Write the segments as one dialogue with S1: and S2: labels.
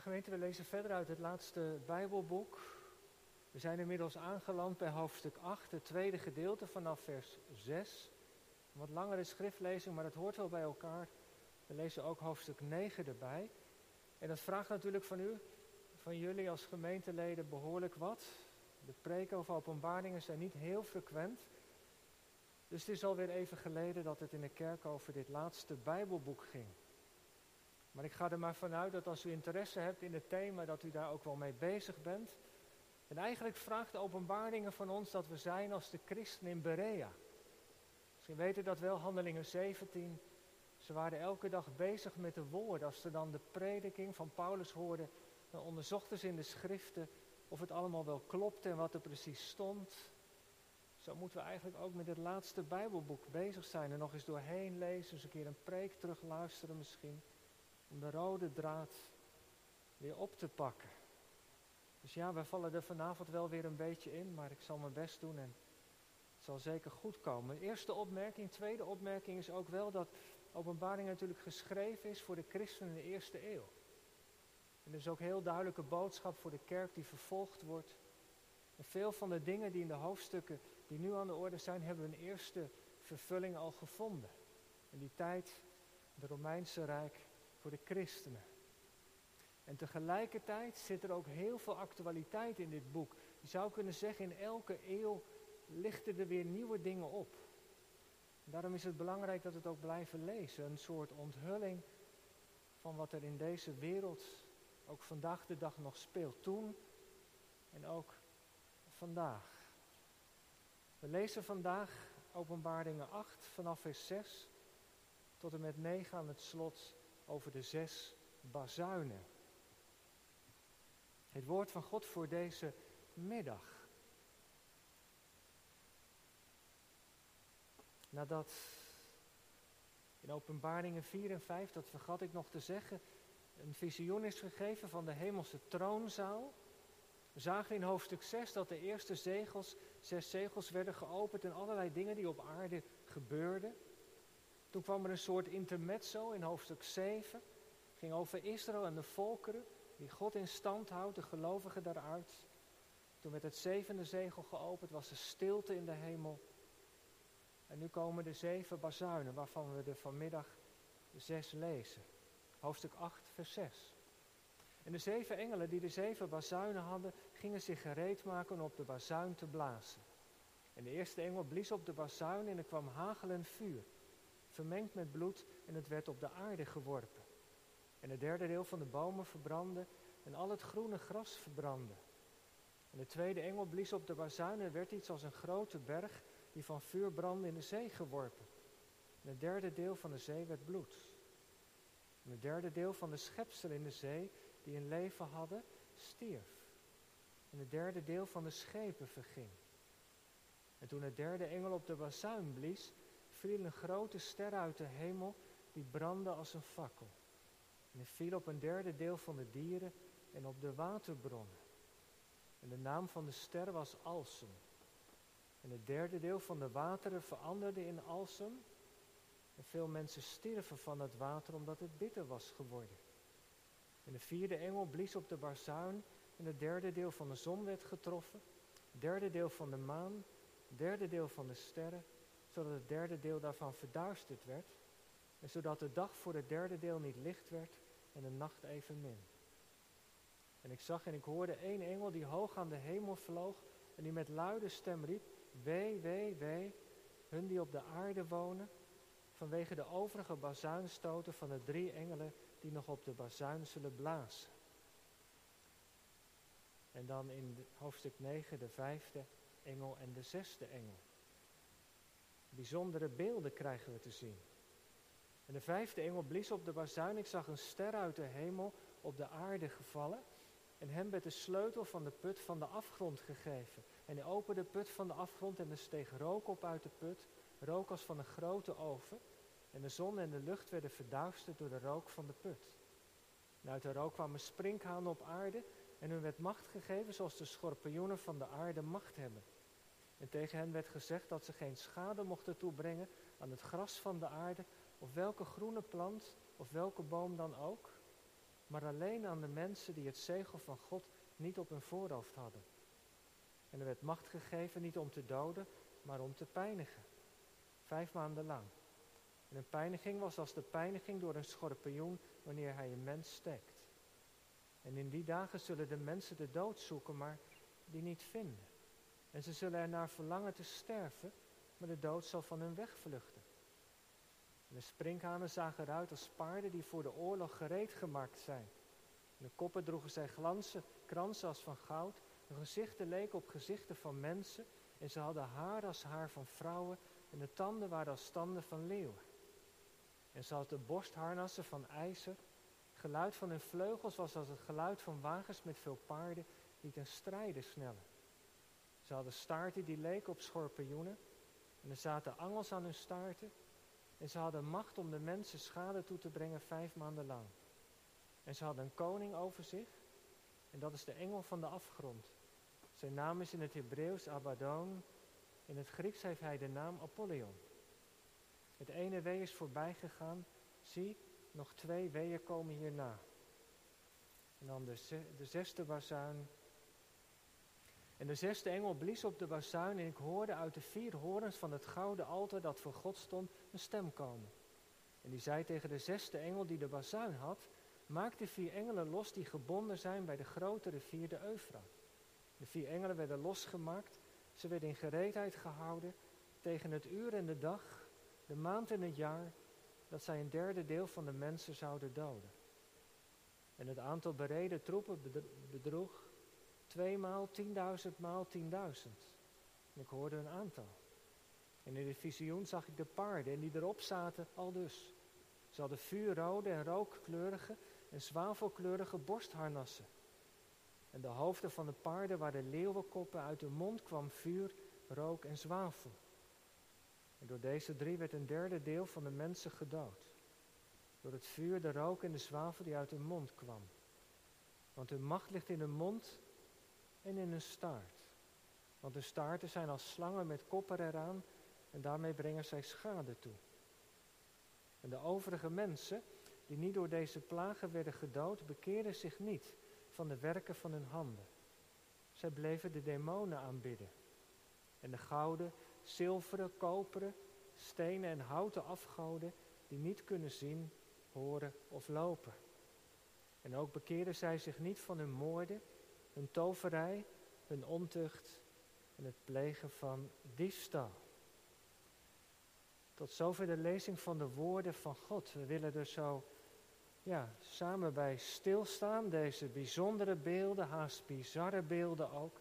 S1: Gemeente, we lezen verder uit het laatste Bijbelboek. We zijn inmiddels aangeland bij hoofdstuk 8, het tweede gedeelte vanaf vers 6. Een wat langere schriftlezing, maar dat hoort wel bij elkaar. We lezen ook hoofdstuk 9 erbij. En dat vraagt natuurlijk van u, van jullie als gemeenteleden, behoorlijk wat. De preken over openbaringen zijn niet heel frequent. Dus het is alweer even geleden dat het in de kerk over dit laatste Bijbelboek ging. Maar ik ga er maar vanuit dat als u interesse hebt in het thema, dat u daar ook wel mee bezig bent. En eigenlijk vraagt de openbaringen van ons dat we zijn als de christen in Berea. Misschien weten dat wel, Handelingen 17. Ze waren elke dag bezig met de woorden. Als ze dan de prediking van Paulus hoorden, dan onderzochten ze in de schriften of het allemaal wel klopte en wat er precies stond. Zo moeten we eigenlijk ook met het laatste Bijbelboek bezig zijn. En nog eens doorheen lezen, eens een keer een preek terugluisteren misschien. Om de rode draad weer op te pakken. Dus ja, we vallen er vanavond wel weer een beetje in, maar ik zal mijn best doen en het zal zeker goed komen. Eerste opmerking, tweede opmerking is ook wel dat openbaring natuurlijk geschreven is voor de christenen in de eerste eeuw. En is ook heel duidelijke boodschap voor de kerk die vervolgd wordt. En veel van de dingen die in de hoofdstukken die nu aan de orde zijn, hebben een eerste vervulling al gevonden. In die tijd, het Romeinse Rijk voor de christenen. En tegelijkertijd zit er ook heel veel actualiteit in dit boek. Je zou kunnen zeggen, in elke eeuw lichten er weer nieuwe dingen op. daarom is het belangrijk dat we het ook blijven lezen. Een soort onthulling van wat er in deze wereld ook vandaag de dag nog speelt. Toen en ook vandaag. We lezen vandaag Openbaringen 8 vanaf vers 6 tot en met 9 aan het slot over de zes bazuinen. Het woord van God voor deze middag. Nadat in Openbaringen 4 en 5, dat vergat ik nog te zeggen, een visioen is gegeven van de hemelse troonzaal. We zagen in hoofdstuk 6 dat de eerste zegels, zes zegels werden geopend en allerlei dingen die op aarde gebeurden. Toen kwam er een soort intermezzo in hoofdstuk 7. Het ging over Israël en de volkeren die God in stand houdt, de gelovigen daaruit. Toen werd het zevende zegel geopend, was er stilte in de hemel. En nu komen de zeven bazuinen, waarvan we er vanmiddag zes lezen. Hoofdstuk 8, vers 6. En de zeven engelen die de zeven bazuinen hadden, gingen zich gereed maken om op de bazuin te blazen. En de eerste engel blies op de bazuin en er kwam hagel en vuur, vermengd met bloed, en het werd op de aarde geworpen. En het derde deel van de bomen verbrandde en al het groene gras verbrandde. En de tweede engel blies op de bazuin en werd iets als een grote berg die van vuur brandde in de zee geworpen. En het derde deel van de zee werd bloed. En het derde deel van de schepselen in de zee die een leven hadden, stierf. En het derde deel van de schepen verging. En toen het derde engel op de bazuin blies, viel een grote ster uit de hemel die brandde als een fakkel. En het viel op een derde deel van de dieren en op de waterbronnen. En de naam van de ster was Alsem. En het derde deel van de wateren veranderde in Alsem. En veel mensen stierven van het water omdat het bitter was geworden. En de vierde engel blies op de bazuin en het derde deel van de zon werd getroffen. Derde deel van de maan, derde deel van de sterren, zodat het derde deel daarvan verduisterd werd. En zodat de dag voor het derde deel niet licht werd en de nacht evenmin. En ik zag en ik hoorde één engel die hoog aan de hemel vloog en die met luide stem riep, wee, wee, wee, hun die op de aarde wonen, vanwege de overige bazuinstoten van de drie engelen die nog op de bazuin zullen blazen. En dan in hoofdstuk 9 de vijfde engel en de zesde engel. Bijzondere beelden krijgen we te zien. En de vijfde engel blies op de bazuin. Ik zag een ster uit de hemel op de aarde gevallen. En hem werd de sleutel van de put van de afgrond gegeven. En hij opende de put van de afgrond en er steeg rook op uit de put. Rook als van een grote oven. En de zon en de lucht werden verduisterd door de rook van de put. En uit de rook kwamen sprinkhanen op aarde. En hun werd macht gegeven zoals de schorpioenen van de aarde macht hebben. En tegen hen werd gezegd dat ze geen schade mochten toebrengen aan het gras van de aarde of welke groene plant of welke boom dan ook. maar alleen aan de mensen die het zegel van God niet op hun voorhoofd hadden. En er werd macht gegeven niet om te doden, maar om te pijnigen. Vijf maanden lang. En een pijniging was als de pijniging door een schorpioen wanneer hij een mens steekt. En in die dagen zullen de mensen de dood zoeken, maar die niet vinden. En ze zullen er naar verlangen te sterven, maar de dood zal van hun wegvluchten. En de sprinkhanen zagen eruit als paarden die voor de oorlog gereed gemaakt zijn. De koppen droegen zij glansen, kransen als van goud. Hun gezichten leken op gezichten van mensen. En ze hadden haar als haar van vrouwen. En de tanden waren als tanden van leeuwen. En ze hadden borstharnassen van ijzer. Het geluid van hun vleugels was als het geluid van wagens met veel paarden die ten strijde snellen. Ze hadden staarten die leken op schorpioenen. En er zaten angels aan hun staarten. En ze hadden macht om de mensen schade toe te brengen vijf maanden lang. En ze hadden een koning over zich. En dat is de engel van de afgrond. Zijn naam is in het Hebreeuws Abaddon. In het Grieks heeft hij de naam Apollyon. Het ene wee is voorbij gegaan. Zie, nog twee weeën komen hierna. En dan de, de zesde bazuin. En de zesde engel blies op de bazuin en ik hoorde uit de vier horens van het gouden altaar dat voor God stond een stem komen. En die zei tegen de zesde engel die de bazuin had, maak de vier engelen los die gebonden zijn bij de grote rivier de Eufraat. De vier engelen werden losgemaakt, ze werden in gereedheid gehouden tegen het uur en de dag, de maand en het jaar, dat zij een derde deel van de mensen zouden doden. En het aantal bereden troepen bedroeg tweemaal tienduizend maal tienduizend. En ik hoorde een aantal. En in het visioen zag ik de paarden en die erop zaten al dus. Ze hadden vuurrode en rookkleurige en zwavelkleurige borstharnassen. En de hoofden van de paarden waren leeuwenkoppen, uit de mond kwam vuur, rook en zwavel. En door deze drie werd een derde deel van de mensen gedood. Door het vuur, de rook en de zwavel die uit hun mond kwam. Want hun macht ligt in hun mond en in hun staart. Want de staarten zijn als slangen met koppen eraan en daarmee brengen zij schade toe. En de overige mensen, die niet door deze plagen werden gedood, bekeerden zich niet van de werken van hun handen. Zij bleven de demonen aanbidden. En de gouden, zilveren, koperen, stenen en houten afgoden die niet kunnen zien, horen of lopen. En ook bekeerden zij zich niet van hun moorden, hun toverij, hun ontucht en het plegen van diefstal. Tot zover de lezing van de woorden van God. We willen er zo ja, samen bij stilstaan, deze bijzondere beelden, haast bizarre beelden ook.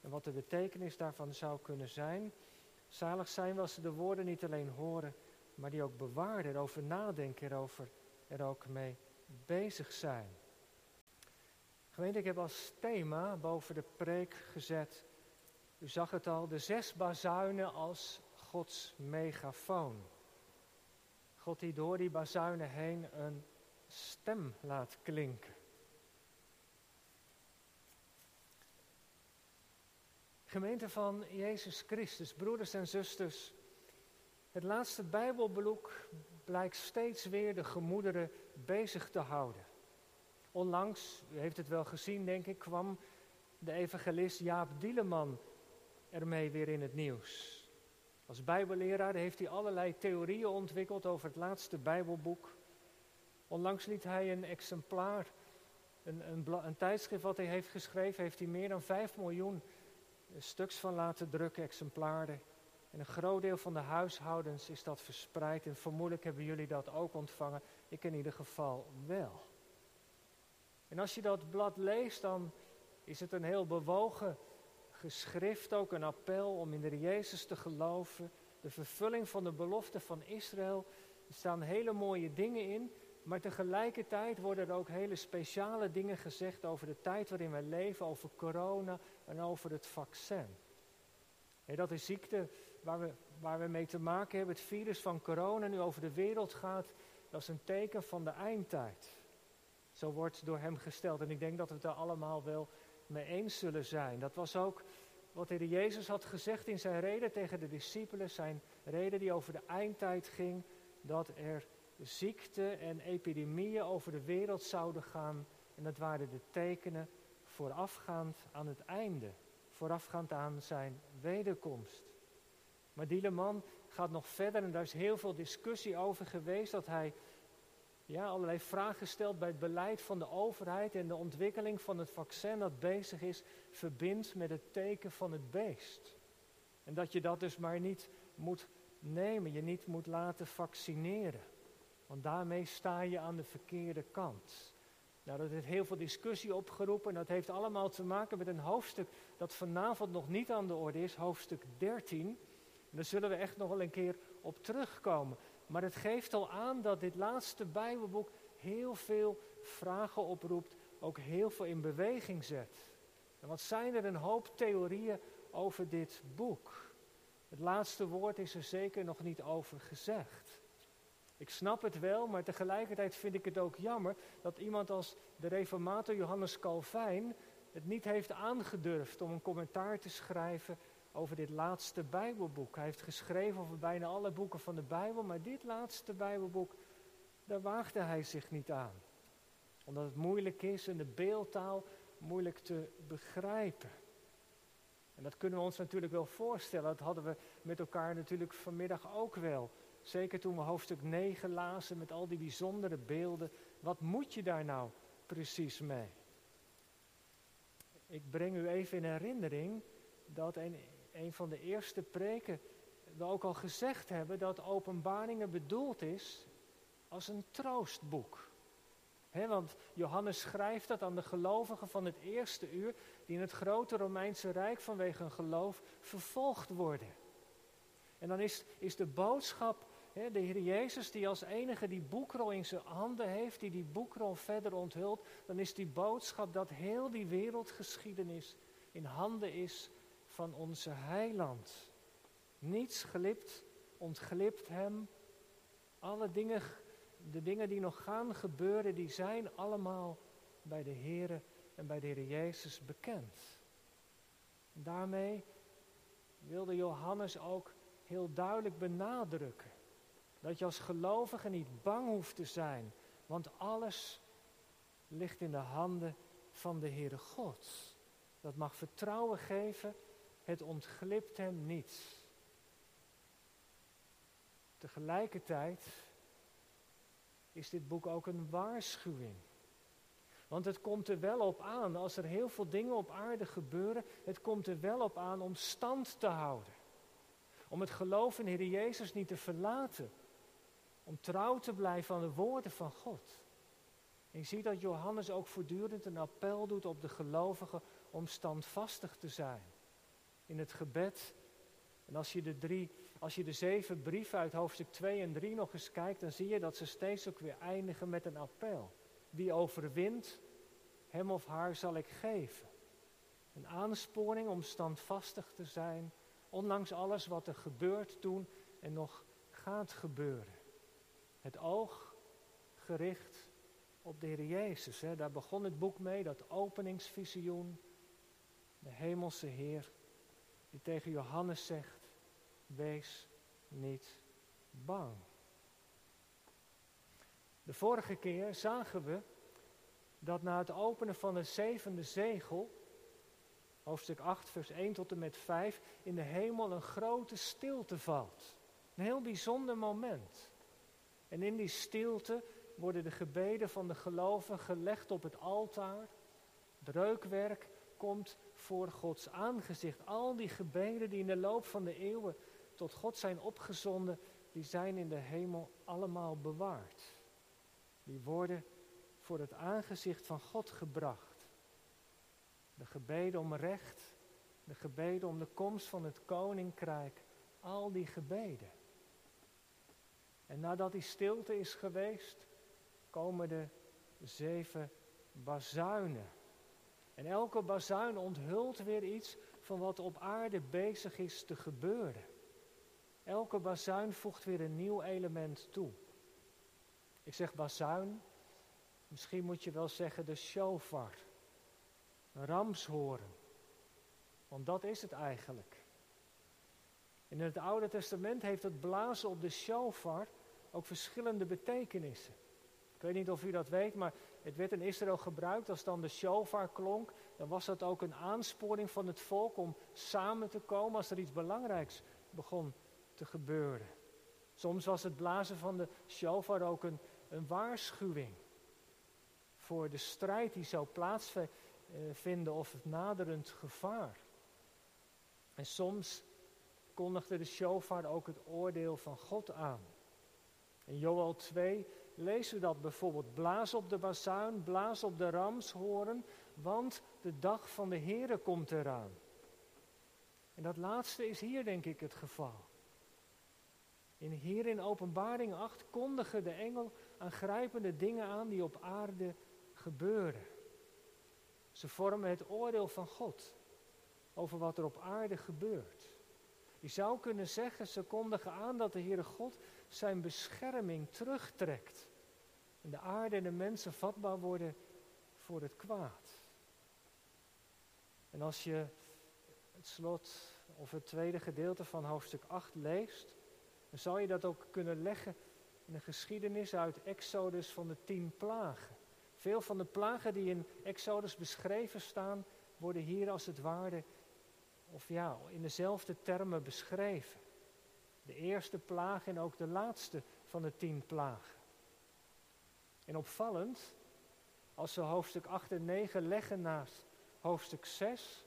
S1: En wat de betekenis daarvan zou kunnen zijn. Zalig zijn we als ze de woorden niet alleen horen, maar die ook bewaren, erover nadenken, erover er ook mee bezig zijn. Gemeente, ik heb als thema boven de preek gezet, u zag het al, de zes bazuinen als Gods megafoon. God die door die bazuinen heen een stem laat klinken. Gemeente van Jezus Christus, broeders en zusters, het laatste Bijbelboek blijkt steeds weer de gemoederen bezig te houden. Onlangs, u heeft het wel gezien denk ik, kwam de evangelist Jaap Dieleman ermee weer in het nieuws. Als bijbelleraar heeft hij allerlei theorieën ontwikkeld over het laatste Bijbelboek. Onlangs liet hij een exemplaar, een, een, een, tijdschrift wat hij heeft geschreven, heeft hij meer dan 5 miljoen stuks van laten drukken, exemplaren. En een groot deel van de huishoudens is dat verspreid en vermoedelijk hebben jullie dat ook ontvangen. Ik in ieder geval wel. En als je dat blad leest, dan is het een heel bewogen geschrift, ook een appel om in de Jezus te geloven. De vervulling van de belofte van Israël. Er staan hele mooie dingen in, maar tegelijkertijd worden er ook hele speciale dingen gezegd over de tijd waarin wij leven, over corona en over het vaccin. dat is ziekte waar we, waar we mee te maken hebben. Het virus van corona nu over de wereld gaat, dat is een teken van de eindtijd. Zo wordt door hem gesteld. En ik denk dat we het daar allemaal wel mee eens zullen zijn. Dat was ook wat de Heer Jezus had gezegd in zijn reden tegen de discipelen. Zijn reden die over de eindtijd ging. Dat er ziekte en epidemieën over de wereld zouden gaan. En dat waren de tekenen voorafgaand aan het einde, voorafgaand aan zijn wederkomst. Maar Dieleman gaat nog verder en daar is heel veel discussie over geweest dat hij ja, allerlei vragen stelt bij het beleid van de overheid en de ontwikkeling van het vaccin dat bezig is, verbindt met het teken van het beest. En dat je dat dus maar niet moet nemen, je niet moet laten vaccineren. Want daarmee sta je aan de verkeerde kant. Nou, dat heeft heel veel discussie opgeroepen en dat heeft allemaal te maken met een hoofdstuk dat vanavond nog niet aan de orde is, hoofdstuk 13. En daar zullen we echt nog wel een keer op terugkomen. Maar het geeft al aan dat dit laatste Bijbelboek heel veel vragen oproept, ook heel veel in beweging zet. En wat zijn er een hoop theorieën over dit boek? Het laatste woord is er zeker nog niet over gezegd. Ik snap het wel, maar tegelijkertijd vind ik het ook jammer dat iemand als de reformator Johannes Calvijn het niet heeft aangedurfd om een commentaar te schrijven over dit laatste Bijbelboek. Hij heeft geschreven over bijna alle boeken van de Bijbel, maar dit laatste Bijbelboek, daar waagde hij zich niet aan. Omdat het moeilijk is en de beeldtaal moeilijk te begrijpen. En dat kunnen we ons natuurlijk wel voorstellen. Dat hadden we met elkaar natuurlijk vanmiddag ook wel. Zeker toen we hoofdstuk 9 lazen met al die bijzondere beelden. Wat moet je daar nou precies mee? Ik breng u even in herinnering dat een, een van de eerste preken we ook al gezegd hebben dat openbaringen bedoeld is als een troostboek. want Johannes schrijft dat aan de gelovigen van het eerste uur, die in het grote Romeinse Rijk vanwege hun geloof vervolgd worden. En dan is, is de boodschap, de Heer Jezus die als enige die boekrol in zijn handen heeft, die die boekrol verder onthult, dan is die boodschap dat heel die wereldgeschiedenis in handen is van onze heiland. Niets glipt, ontglipt hem. Alle dingen, de dingen die nog gaan gebeuren, die zijn allemaal bij de Heer en bij de Heer Jezus bekend. daarmee wilde Johannes ook heel duidelijk benadrukken dat je als gelovige niet bang hoeft te zijn, want alles ligt in de handen van de Heere God. Dat mag vertrouwen geven het ontglipt hem niet. Tegelijkertijd is dit boek ook een waarschuwing. Want het komt er wel op aan, als er heel veel dingen op aarde gebeuren, het komt er wel op aan om stand te houden. Om het geloof in Heer Jezus niet te verlaten. Om trouw te blijven aan de woorden van God. Je ziet dat Johannes ook voortdurend een appel doet op de gelovigen om standvastig te zijn in het gebed. En als je de, drie, als je de zeven brieven uit hoofdstuk 2 en 3 nog eens kijkt, dan zie je dat ze steeds ook weer eindigen met een appel. Wie overwint, hem of haar zal ik geven. Een aansporing om standvastig te zijn, ondanks alles wat er gebeurt toen en nog gaat gebeuren. Het oog gericht op de Heer Jezus. Hè. Daar begon het boek mee, dat openingsvisioen. De hemelse Heer die tegen Johannes zegt, wees niet bang. De vorige keer zagen we dat na het openen van het zevende zegel, hoofdstuk 8, vers 1 tot en met 5, in de hemel een grote stilte valt. Een heel bijzonder moment. En in die stilte worden de gebeden van de gelovigen gelegd op het altaar. Het reukwerk komt voor Gods aangezicht. Al die gebeden die in de loop van de eeuwen tot God zijn opgezonden, die zijn in de hemel allemaal bewaard. Die worden voor het aangezicht van God gebracht. De gebeden om recht, de gebeden om de komst van het koninkrijk, al die gebeden. En nadat die stilte is geweest, komen de zeven bazuinen. En elke bazuin onthult weer iets van wat op aarde bezig is te gebeuren. Elke bazuin voegt weer een nieuw element toe. Ik zeg bazuin, misschien moet je wel zeggen de shofar. Ramshoren. Want dat is het eigenlijk. In het Oude Testament heeft het blazen op de shofar ook verschillende betekenissen. Ik weet niet of u dat weet, maar het werd in Israël gebruikt als dan de shofar klonk. Dan was dat ook een aansporing van het volk om samen te komen als er iets belangrijks begon te gebeuren. Soms was het blazen van de shofar ook een, een waarschuwing voor de strijd die zou plaatsvinden of het naderend gevaar. En soms kondigde de shofar ook het oordeel van God aan. In Joel 2 lezen we dat bijvoorbeeld. Blaas op de bazuin, blaas op de ramshoren, want de dag van de Here komt eraan. En dat laatste is hier denk ik het geval. In, hier in openbaring 8 kondigen de engel aangrijpende dingen aan die op aarde gebeuren. Ze vormen het oordeel van God over wat er op aarde gebeurt. Je zou kunnen zeggen, ze kondigen aan dat de Heere God zijn bescherming terugtrekt. En de aarde en de mensen vatbaar worden voor het kwaad. En als je het slot of het tweede gedeelte van hoofdstuk 8 leest, dan zou je dat ook kunnen leggen in een geschiedenis uit Exodus van de tien plagen. Veel van de plagen die in Exodus beschreven staan, worden hier als het ware, of ja, in dezelfde termen beschreven. De eerste plaag en ook de laatste van de tien plagen. En opvallend, als we hoofdstuk 8 en 9 leggen naast hoofdstuk 6,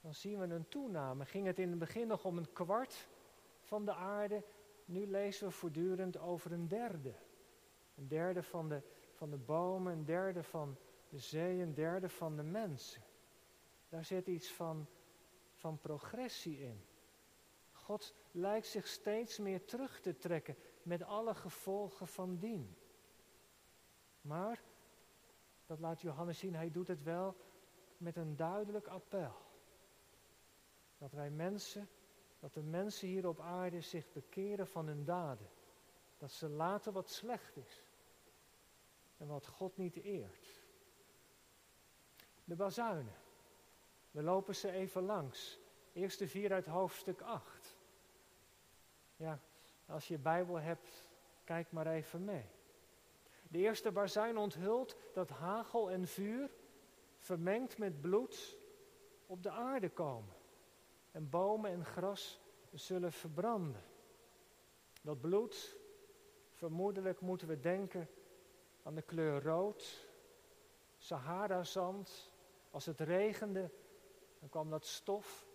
S1: dan zien we een toename. Ging het in het begin nog om een kwart van de aarde, nu lezen we voortdurend over een derde. Een derde van de, van de bomen, een derde van de zee, een derde van de mensen. Daar zit iets van, van progressie in. God lijkt zich steeds meer terug te trekken met alle gevolgen van dien. Maar, dat laat Johannes zien, hij doet het wel met een duidelijk appel. Dat wij mensen, dat de mensen hier op aarde zich bekeren van hun daden. Dat ze laten wat slecht is. En wat God niet eert. De bazuinen. We lopen ze even langs. Eerste vier uit hoofdstuk 8. Ja, als je Bijbel hebt, kijk maar even mee. De eerste bazuin onthult dat hagel en vuur vermengd met bloed op de aarde komen. En bomen en gras zullen verbranden. Dat bloed, vermoedelijk moeten we denken aan de kleur rood, Sahara-zand. Als het regende, dan kwam dat stof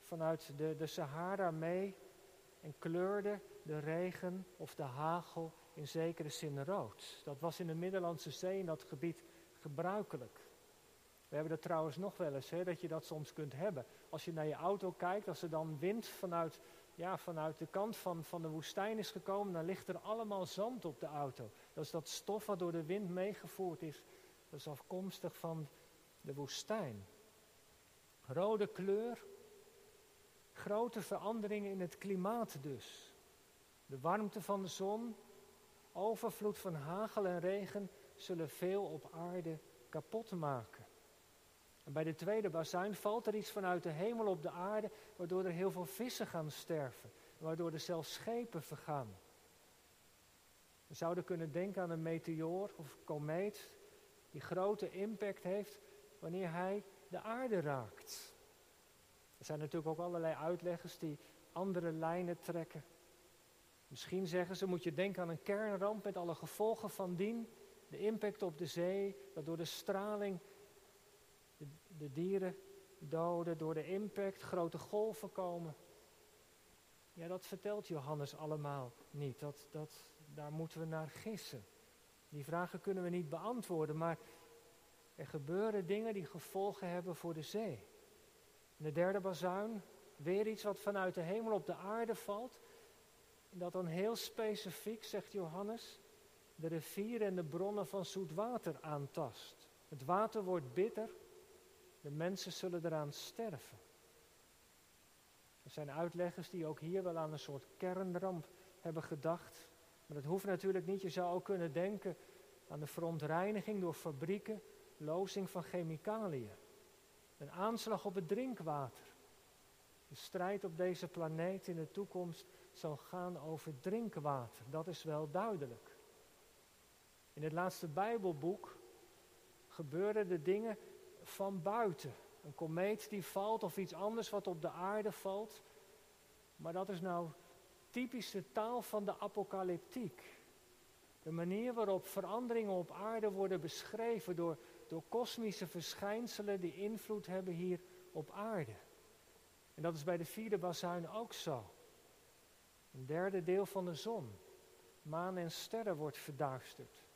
S1: vanuit de, de Sahara mee en kleurde de regen of de hagel in zekere zin rood. Dat was in de Middellandse Zee in dat gebied gebruikelijk. We hebben dat trouwens nog wel eens, hè, dat je dat soms kunt hebben. Als je naar je auto kijkt, als er dan wind vanuit, ja, vanuit de kant van, van de woestijn is gekomen, dan ligt er allemaal zand op de auto. Dat is dat stof wat door de wind meegevoerd is. Dat is afkomstig van de woestijn. Rode kleur, grote veranderingen in het klimaat dus. De warmte van de zon, overvloed van hagel en regen zullen veel op aarde kapot maken. En bij de tweede bazuin valt er iets vanuit de hemel op de aarde, waardoor er heel veel vissen gaan sterven, waardoor er zelfs schepen vergaan. We zouden kunnen denken aan een meteoor of komeet die grote impact heeft wanneer hij de aarde raakt. Er zijn natuurlijk ook allerlei uitleggers die andere lijnen trekken. Misschien zeggen ze, moet je denken aan een kernramp met alle gevolgen van dien. De impact op de zee, dat door de straling de, de dieren doden, door de impact grote golven komen. Ja, dat vertelt Johannes allemaal niet. Dat, dat, daar moeten we naar gissen. Die vragen kunnen we niet beantwoorden, maar er gebeuren dingen die gevolgen hebben voor de zee. De derde bazuin, weer iets wat vanuit de hemel op de aarde valt. En dat dan heel specifiek, zegt Johannes, de rivieren en de bronnen van zoet water aantast. Het water wordt bitter, de mensen zullen eraan sterven. Er zijn uitleggers die ook hier wel aan een soort kernramp hebben gedacht. Maar dat hoeft natuurlijk niet. Je zou ook kunnen denken aan de verontreiniging door fabrieken, lozing van chemicaliën. Een aanslag op het drinkwater. De strijd op deze planeet in de toekomst zal gaan over drinkwater. Dat is wel duidelijk. In het laatste Bijbelboek gebeuren de dingen van buiten. Een komeet die valt of iets anders wat op de aarde valt. Maar dat is nou typische taal van de apocalyptiek. De manier waarop veranderingen op aarde worden beschreven door, door kosmische verschijnselen die invloed hebben hier op aarde. En dat is bij de vierde bazuin ook zo. Een derde deel van de zon, maan en sterren wordt verduisterd.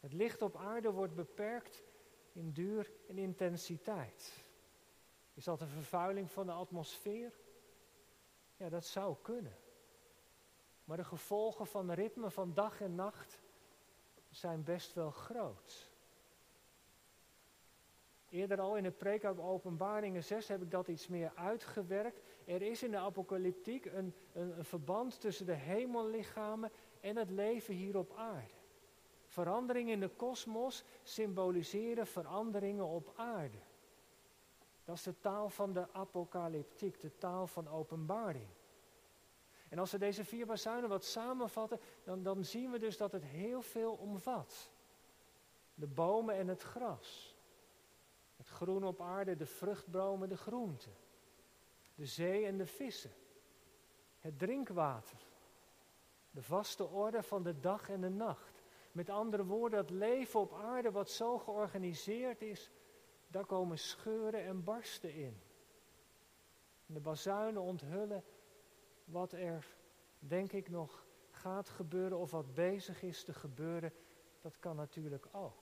S1: Het licht op aarde wordt beperkt in duur en intensiteit. Is dat een vervuiling van de atmosfeer? Ja, dat zou kunnen. Maar de gevolgen van het ritme van dag en nacht zijn best wel groot. Eerder al in de preek op Openbaringen 6 heb ik dat iets meer uitgewerkt. Er is in de apocalyptiek een, een, verband tussen de hemellichamen en het leven hier op aarde. Veranderingen in de kosmos symboliseren veranderingen op aarde. Dat is de taal van de apocalyptiek, de taal van openbaring. En als we deze vier bazuinen wat samenvatten, dan, dan zien we dus dat het heel veel omvat. De bomen en het gras. Groen op aarde, de vruchtbomen, de groenten. De zee en de vissen. Het drinkwater. De vaste orde van de dag en de nacht. Met andere woorden, het leven op aarde wat zo georganiseerd is, daar komen scheuren en barsten in. de bazuinen onthullen wat er, denk ik, nog gaat gebeuren of wat bezig is te gebeuren. Dat kan natuurlijk ook.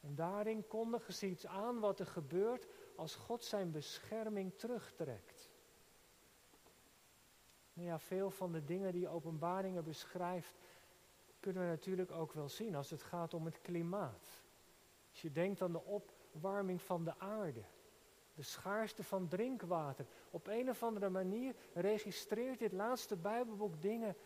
S1: En daarin kondigen ze iets aan wat er gebeurt als God zijn bescherming terugtrekt. Nou ja, veel van de dingen die openbaringen beschrijft, kunnen we natuurlijk ook wel zien als het gaat om het klimaat. Als je denkt aan de opwarming van de aarde, de schaarste van drinkwater. Op een of andere manier registreert dit laatste Bijbelboek dingen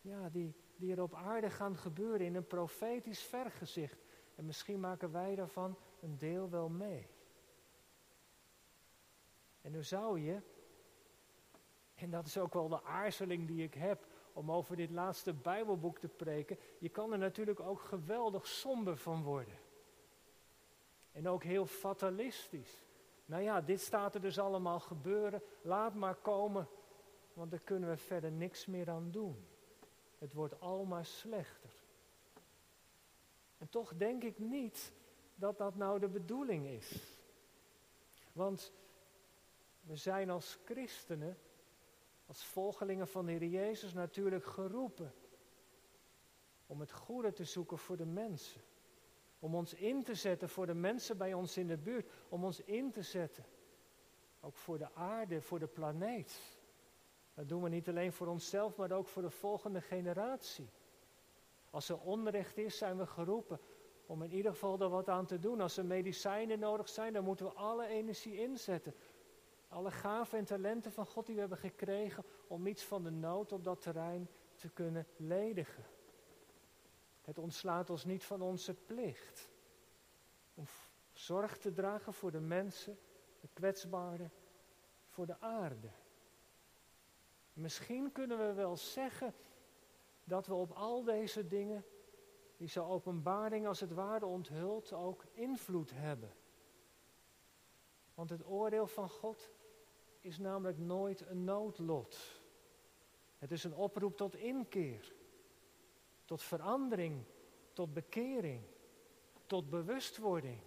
S1: ja, die, die er op aarde gaan gebeuren in een profetisch vergezicht. En misschien maken wij daarvan een deel wel mee. En nu zou je, en dat is ook wel de aarzeling die ik heb om over dit laatste Bijbelboek te preken, je kan er natuurlijk ook geweldig somber van worden. En ook heel fatalistisch. Nou ja, dit staat er dus allemaal gebeuren, laat maar komen, want daar kunnen we verder niks meer aan doen. Het wordt allemaal slechter. En toch denk ik niet dat dat nou de bedoeling is. Want we zijn als christenen als volgelingen van de Heer Jezus natuurlijk geroepen om het goede te zoeken voor de mensen. Om ons in te zetten voor de mensen bij ons in de buurt. Om ons in te zetten. Ook voor de aarde, voor de planeet. Dat doen we niet alleen voor onszelf, maar ook voor de volgende generatie. Als er onrecht is, zijn we geroepen om in ieder geval er wat aan te doen. Als er medicijnen nodig zijn, dan moeten we alle energie inzetten alle gaven en talenten van God die we hebben gekregen om iets van de nood op dat terrein te kunnen ledigen. Het ontslaat ons niet van onze plicht om zorg te dragen voor de mensen, de kwetsbaren, voor de aarde. Misschien kunnen we wel zeggen dat we op al deze dingen, die zo openbaring als het ware onthult, ook invloed hebben. Want het oordeel van God is namelijk nooit een noodlot. Het is een oproep tot inkeer, tot verandering, tot bekering, tot bewustwording.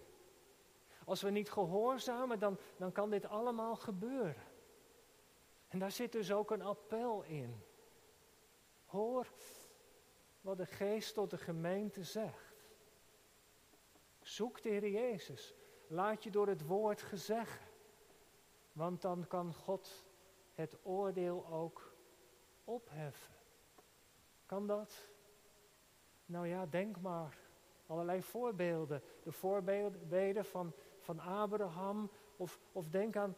S1: Als we niet gehoorzamen, dan, dan kan dit allemaal gebeuren. En daar zit dus ook een appel in. Hoor wat de geest tot de gemeente zegt. Zoek de Heer Jezus. Laat je door het woord gezeggen. Want dan kan God het oordeel ook opheffen. Kan dat? Nou ja, denk maar. Allerlei voorbeelden. De voorbeelden van, van Abraham. Of, of denk aan,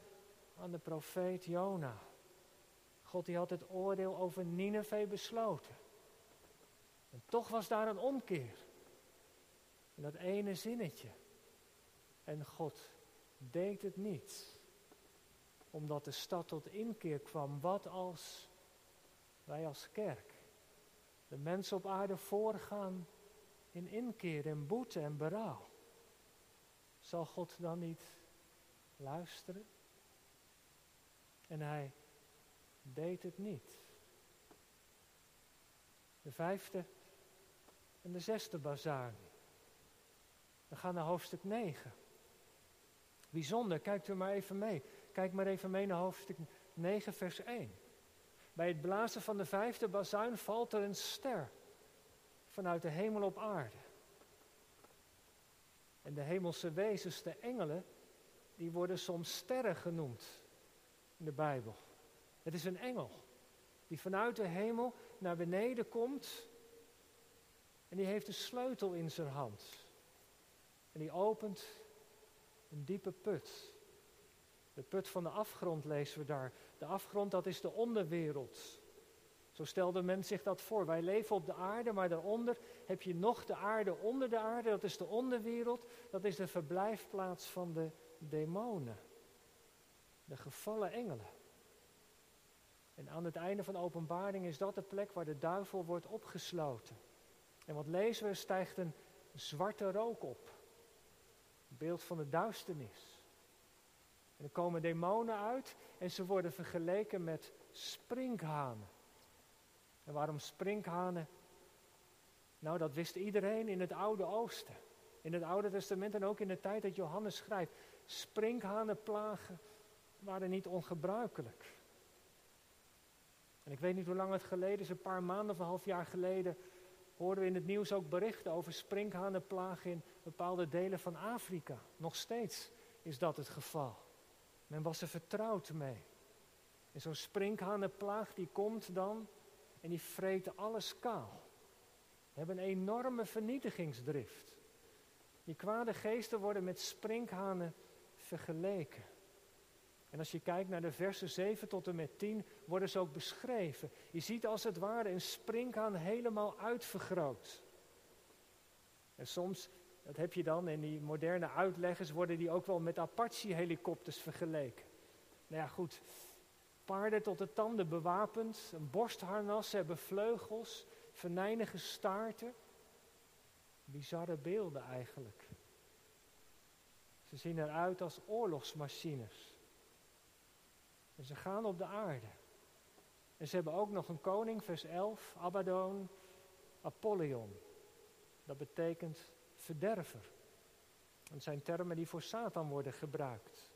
S1: aan de profeet Jona. God die had het oordeel over Nineveh besloten. En toch was daar een omkeer. In dat ene zinnetje. En God deed het niet. omdat de stad tot inkeer kwam. Wat als wij als kerk de mensen op aarde voorgaan in inkeer en boete en berouw? Zal God dan niet luisteren? En hij deed het niet. De vijfde en de zesde bazuin. We gaan naar hoofdstuk 9. Bijzonder, kijkt u maar even mee. Kijk maar even mee naar hoofdstuk 9, vers 1. Bij het blazen van de vijfde bazuin valt er een ster vanuit de hemel op aarde. En de hemelse wezens, de engelen, die worden soms sterren genoemd in de Bijbel. Het is een engel die vanuit de hemel naar beneden komt en die heeft een sleutel in zijn hand. En die opent een diepe put. De put van de afgrond lezen we daar. De afgrond, dat is de onderwereld. Zo stelde men zich dat voor. Wij leven op de aarde, maar daaronder heb je nog de aarde onder de aarde. Dat is de onderwereld. Dat is de verblijfplaats van de demonen. De gevallen engelen. En aan het einde van openbaring is dat de plek waar de duivel wordt opgesloten. En wat lezen we, stijgt een zwarte rook op. Een beeld van de duisternis. En er komen demonen uit en ze worden vergeleken met sprinkhanen. En waarom sprinkhanen? Nou, dat wist iedereen in het Oude Oosten. In het Oude Testament en ook in de tijd dat Johannes schrijft. Sprinkhanenplagen waren niet ongebruikelijk. En ik weet niet hoe lang het geleden is, een paar maanden of een half jaar geleden, hoorden we in het nieuws ook berichten over sprinkhanenplagen in bepaalde delen van Afrika. Nog steeds is dat het geval. Men was er vertrouwd mee. En zo'n sprinkhanenplaag die komt dan en die vreten alles kaal. hebben een enorme vernietigingsdrift. Die kwade geesten worden met sprinkhanen vergeleken. En als je kijkt naar de versen 7 tot en met 10, worden ze ook beschreven. Je ziet als het ware een sprinkhaan helemaal uitvergroot. En soms, dat heb je dan in die moderne uitleggers, worden die ook wel met Apache-helikopters vergeleken. Nou ja, goed. Paarden tot de tanden bewapend, een borstharnas, hebben vleugels, venijnige staarten. Bizarre beelden eigenlijk. Ze zien eruit als oorlogsmachines. En ze gaan op de aarde. En ze hebben ook nog een koning, vers 11, Abaddon, Apollyon. Dat betekent verderver. Dat zijn termen die voor Satan worden gebruikt.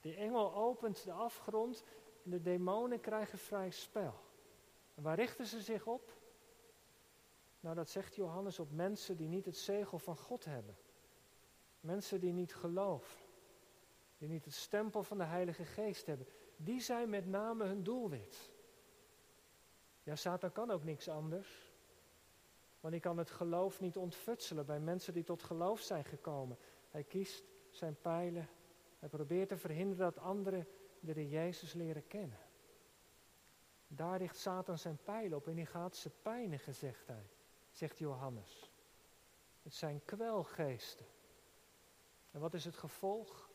S1: De engel opent de afgrond en de demonen krijgen vrij spel. En waar richten ze zich op? Nou, dat zegt Johannes op mensen die niet het zegel van God hebben. Mensen die niet geloven. Die niet het stempel van de Heilige Geest hebben die zijn met name hun doelwit. Ja, Satan kan ook niks anders. Want hij kan het geloof niet ontfutselen bij mensen die tot geloof zijn gekomen. Hij kiest zijn pijlen. Hij probeert te verhinderen dat anderen de Jezus leren kennen. Daar richt Satan zijn pijlen op en hij gaat ze pijnigen, zegt hij, zegt Johannes. Het zijn kwelgeesten. En wat is het gevolg?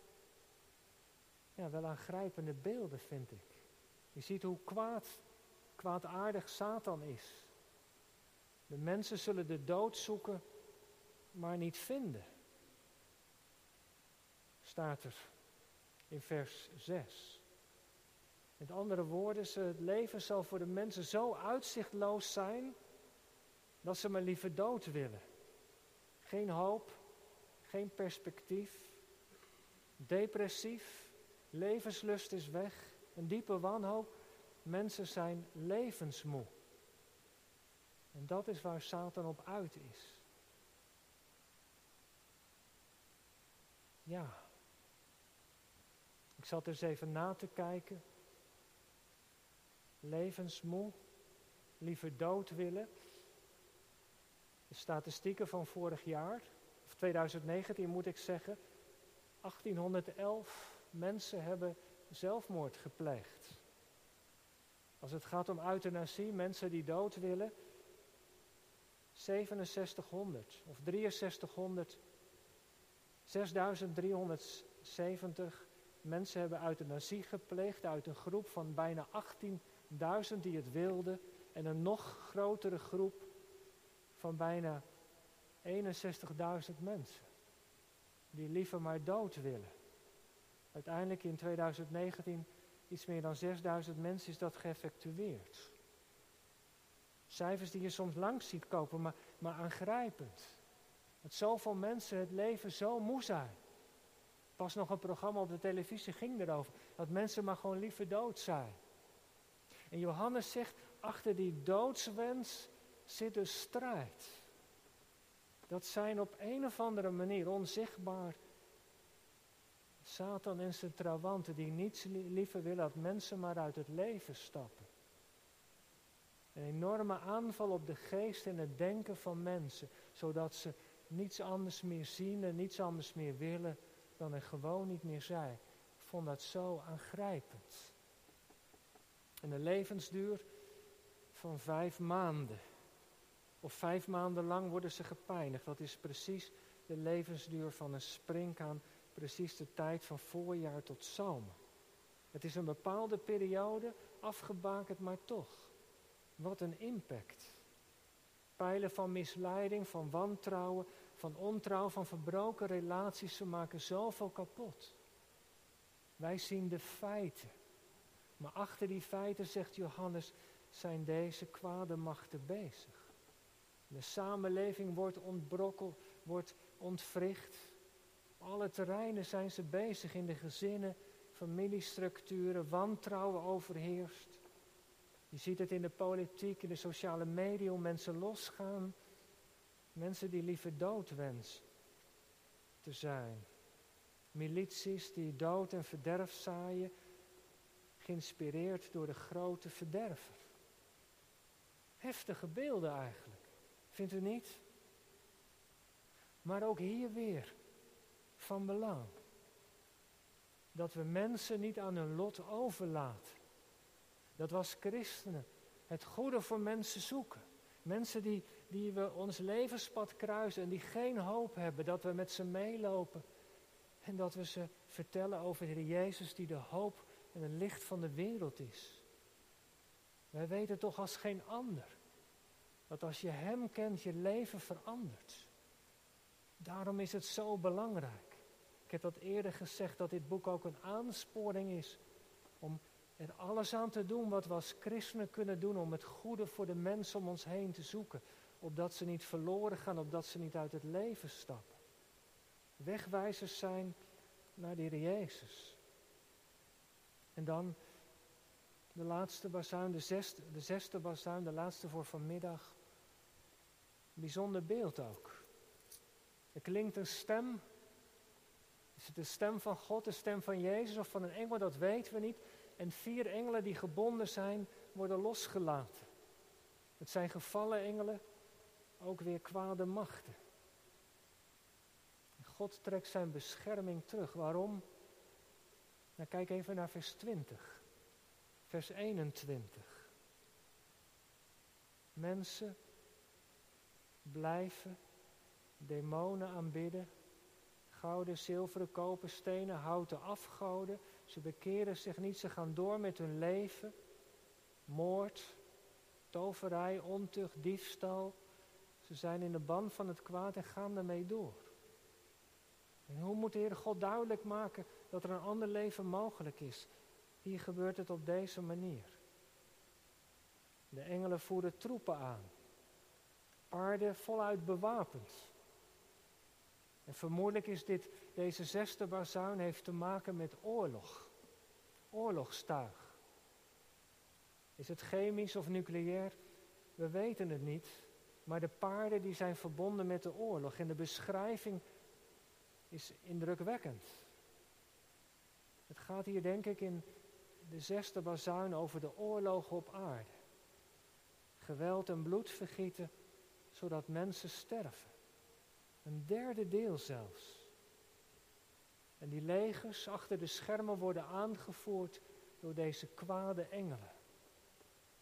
S1: Ja, wel aangrijpende beelden, vind ik. Je ziet hoe kwaad, kwaadaardig Satan is. De mensen zullen de dood zoeken, maar niet vinden. Staat er in vers 6. Met andere woorden, het leven zal voor de mensen zo uitzichtloos zijn dat ze maar liever dood willen. Geen hoop, geen perspectief, depressief, Levenslust is weg, een diepe wanhoop. Mensen zijn levensmoe. En dat is waar Satan op uit is. Ja. Ik zat eens even na te kijken. Levensmoe, liever dood willen. De statistieken van vorig jaar, of 2019 moet ik zeggen, 1811 mensen hebben zelfmoord gepleegd. Als het gaat om euthanasie, mensen die dood willen, 6700 of 6300, 6370 Mensen hebben euthanasie gepleegd uit een groep van bijna 18.000 die het wilden. En een nog grotere groep van bijna 61.000 mensen. Die liever maar dood willen. Uiteindelijk in 2019 iets meer dan 6000 mensen is dat geëffectueerd. Cijfers die je soms langs ziet kopen, maar, maar aangrijpend. Dat zoveel mensen het leven zo moe zijn. Pas nog een programma op de televisie ging erover. Dat mensen maar gewoon liever dood zijn. En Johannes zegt, achter die doodswens zit een strijd. Dat zijn op een of andere manier onzichtbaar Satan en zijn trawanten die niets liever willen dat mensen maar uit het leven stappen. Een enorme aanval op de geest en het denken van mensen, zodat ze niets anders meer zien en niets anders meer willen dan er gewoon niet meer zijn. Ik vond dat zo aangrijpend. En de levensduur van vijf maanden. Of vijf maanden lang worden ze gepijnigd. Dat is precies de levensduur van een springkaan precies de tijd van voorjaar tot zomer. Het is een bepaalde periode, afgebakend, maar toch. Wat een impact. Pijlen van misleiding, van wantrouwen, van ontrouw, van verbroken relaties, ze maken zoveel kapot. Wij zien de feiten. Maar achter die feiten, zegt Johannes, zijn deze kwade machten bezig. De samenleving wordt ontbrokkeld, wordt ontwricht. Alle terreinen zijn ze bezig in de gezinnen, familiestructuren, wantrouwen overheerst. Je ziet het in de politiek, in de sociale media, hoe mensen losgaan. Mensen die liever dood wensen te zijn. Milities die dood en verderf zaaien, geïnspireerd door de grote verderver. Heftige beelden eigenlijk, vindt u niet? Maar ook hier weer van belang. Dat we mensen niet aan hun lot overlaten. Dat was christenen. Het goede voor mensen zoeken. Mensen die, die we ons levenspad kruisen en die geen hoop hebben. Dat we met ze meelopen. En dat we ze vertellen over de Jezus die de hoop en het licht van de wereld is. Wij weten toch als geen ander. Dat als je Hem kent, je leven verandert. Daarom is het zo belangrijk. Ik heb dat eerder gezegd dat dit boek ook een aansporing is om er alles aan te doen wat we als christenen kunnen doen om het goede voor de mensen om ons heen te zoeken. Opdat ze niet verloren gaan, opdat ze niet uit het leven stappen. Wegwijzers zijn naar de Heer Jezus. En dan de laatste bazuin, de zesde, de bazuin, de laatste voor vanmiddag. Bijzonder beeld ook. Er klinkt een stem is het de stem van God, de stem van Jezus of van een engel? Dat weten we niet. En vier engelen die gebonden zijn, worden losgelaten. Het zijn gevallen engelen, ook weer kwade machten. God trekt zijn bescherming terug. Waarom? Nou, kijk even naar vers 20. Vers 21. Mensen blijven demonen aanbidden gouden, zilveren, koper, stenen, houten afgoden. Ze bekeren zich niet, ze gaan door met hun leven. Moord, toverij, ontucht, diefstal. Ze zijn in de ban van het kwaad en gaan daarmee door. En hoe moet de Heer God duidelijk maken dat er een ander leven mogelijk is? Hier gebeurt het op deze manier. De engelen voeren troepen aan. Paarden voluit bewapend. En vermoedelijk is dit, deze zesde bazuin heeft te maken met oorlog. Oorlogstuig. Is het chemisch of nucleair? We weten het niet. Maar de paarden die zijn verbonden met de oorlog. En de beschrijving is indrukwekkend. Het gaat hier denk ik in de zesde bazuin over de oorlog op aarde. Geweld en bloed vergieten, zodat mensen sterven. Een derde deel zelfs. En die legers achter de schermen worden aangevoerd door deze kwade engelen.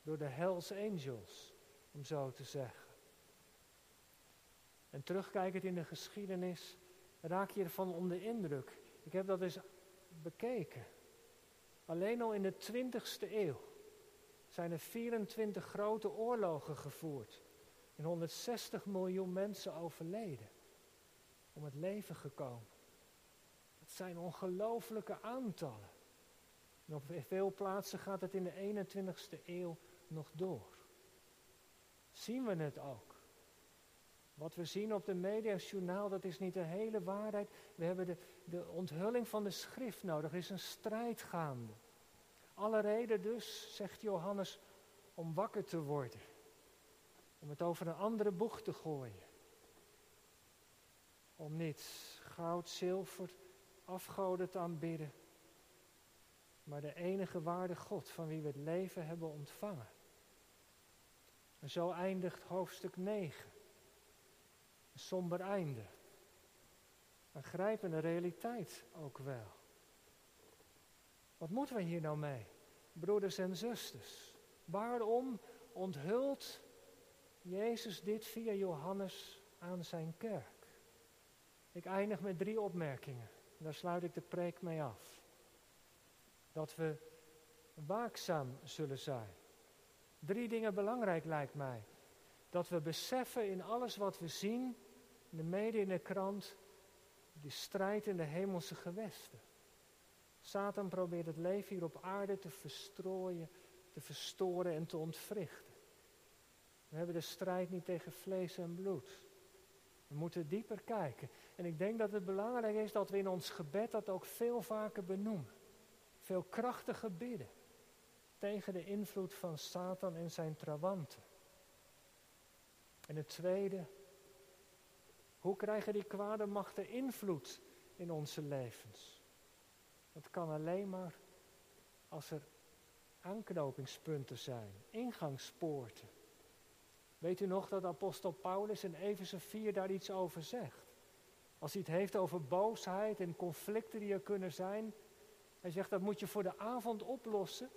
S1: Door de Hells Angels, om zo te zeggen. En terugkijkend in de geschiedenis raak je ervan onder indruk. Ik heb dat eens bekeken. Alleen al in de 20ste eeuw zijn er 24 grote oorlogen gevoerd. En 160 miljoen mensen overleden. Om het leven gekomen. Dat zijn ongelooflijke aantallen. En op veel plaatsen gaat het in de 21ste eeuw nog door. Zien we het ook? Wat we zien op de mediajournaal, dat is niet de hele waarheid. We hebben de, de onthulling van de schrift nodig. Er is een strijd gaande. Alle reden dus, zegt Johannes, om wakker te worden. Om het over een andere boeg te gooien. Om niet goud, zilver, afgoden te aanbidden. Maar de enige waarde God van wie we het leven hebben ontvangen. En zo eindigt hoofdstuk 9. Een somber einde. Een grijpende realiteit ook wel. Wat moeten we hier nou mee, broeders en zusters? Waarom onthult Jezus dit via Johannes aan zijn kerk? Ik eindig met drie opmerkingen. Daar sluit ik de preek mee af. Dat we waakzaam zullen zijn. Drie dingen belangrijk lijkt mij. Dat we beseffen in alles wat we zien, in de media, in de krant, die strijd in de hemelse gewesten. Satan probeert het leven hier op aarde te verstrooien, te verstoren en te ontwrichten. We hebben de strijd niet tegen vlees en bloed. We moeten dieper kijken. En ik denk dat het belangrijk is dat we in ons gebed dat ook veel vaker benoemen. Veel krachtiger bidden. Tegen de invloed van Satan en zijn trawanten. En het tweede, hoe krijgen die kwade machten invloed in onze levens? Dat kan alleen maar als er aanknopingspunten zijn, ingangspoorten. Weet u nog dat apostel Paulus in Efeze 4 daar iets over zegt? Als hij het heeft over boosheid en conflicten die er kunnen zijn. Hij zegt dat moet je voor de avond oplossen.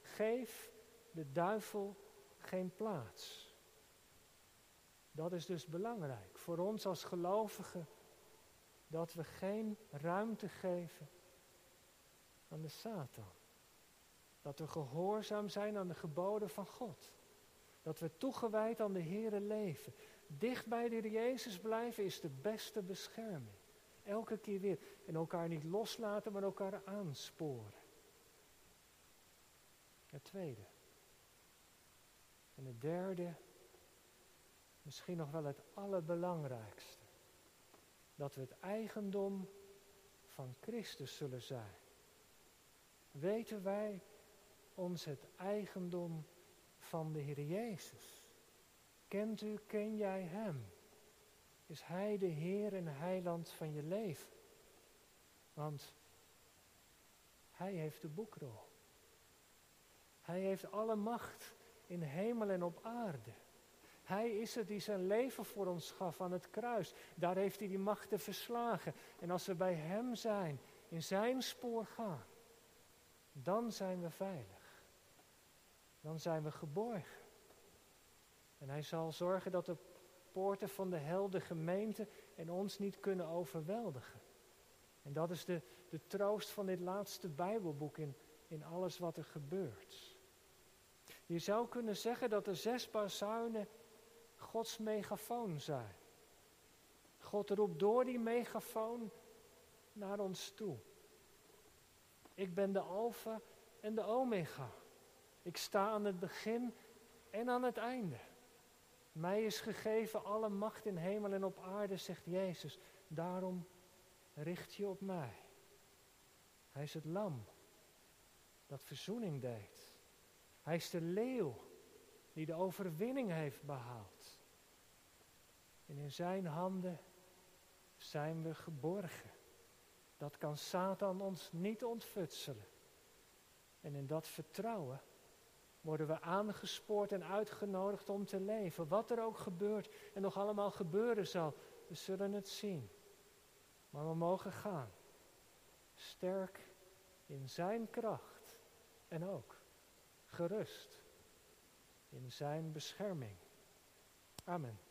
S1: Geef de duivel geen plaats. Dat is dus belangrijk voor ons als gelovigen. Dat we geen ruimte geven aan de Satan. Dat we gehoorzaam zijn aan de geboden van God. Dat we toegewijd aan de Here leven. Dicht bij de Heer Jezus blijven is de beste bescherming. Elke keer weer. En elkaar niet loslaten, maar elkaar aansporen. Het tweede. En het derde, misschien nog wel het allerbelangrijkste. Dat we het eigendom van Christus zullen zijn. Weten wij ons het eigendom van de Heer Jezus? Kent u, ken jij Hem? Is Hij de Heer en Heiland van je leven? Want Hij heeft de boekrol. Hij heeft alle macht in hemel en op aarde. Hij is het die zijn leven voor ons gaf aan het kruis. Daar heeft hij die machten verslagen. En als we bij Hem zijn, in Zijn spoor gaan, dan zijn we veilig. Dan zijn we geborgen. En hij zal zorgen dat de poorten van de hel de gemeente en ons niet kunnen overweldigen. En dat is de, de troost van dit laatste Bijbelboek in, in alles wat er gebeurt. Je zou kunnen zeggen dat de zes bazuinen Gods megafoon zijn. God roept door die megafoon naar ons toe. Ik ben de Alpha en de Omega. Ik sta aan het begin en aan het einde. Mij is gegeven alle macht in hemel en op aarde, zegt Jezus. Daarom richt je op mij. Hij is het lam dat verzoening deed. Hij is de leeuw die de overwinning heeft behaald. En in zijn handen zijn we geborgen. Dat kan Satan ons niet ontfutselen. En in dat vertrouwen worden we aangespoord en uitgenodigd om te leven. Wat er ook gebeurt en nog allemaal gebeuren zal, we zullen het zien. Maar we mogen gaan. Sterk in zijn kracht en ook gerust in zijn bescherming. Amen.